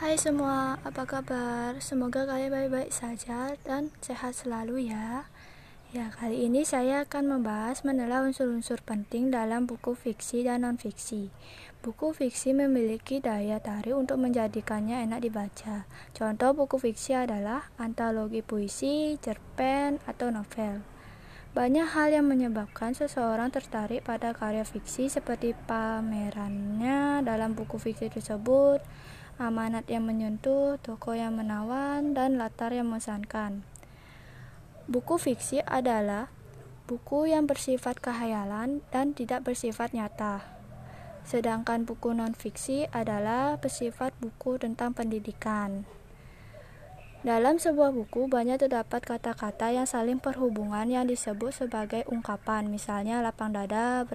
Hai semua, apa kabar? Semoga kalian baik-baik saja dan sehat selalu ya. Ya, kali ini saya akan membahas menelah unsur-unsur penting dalam buku fiksi dan non-fiksi. Buku fiksi memiliki daya tarik untuk menjadikannya enak dibaca. Contoh buku fiksi adalah antologi puisi, cerpen, atau novel. Banyak hal yang menyebabkan seseorang tertarik pada karya fiksi seperti pamerannya dalam buku fiksi tersebut, amanat yang menyentuh, tokoh yang menawan, dan latar yang mengesankan. Buku fiksi adalah buku yang bersifat kehayalan dan tidak bersifat nyata. Sedangkan buku non-fiksi adalah bersifat buku tentang pendidikan. Dalam sebuah buku banyak terdapat kata-kata yang saling perhubungan yang disebut sebagai ungkapan, misalnya lapang dada,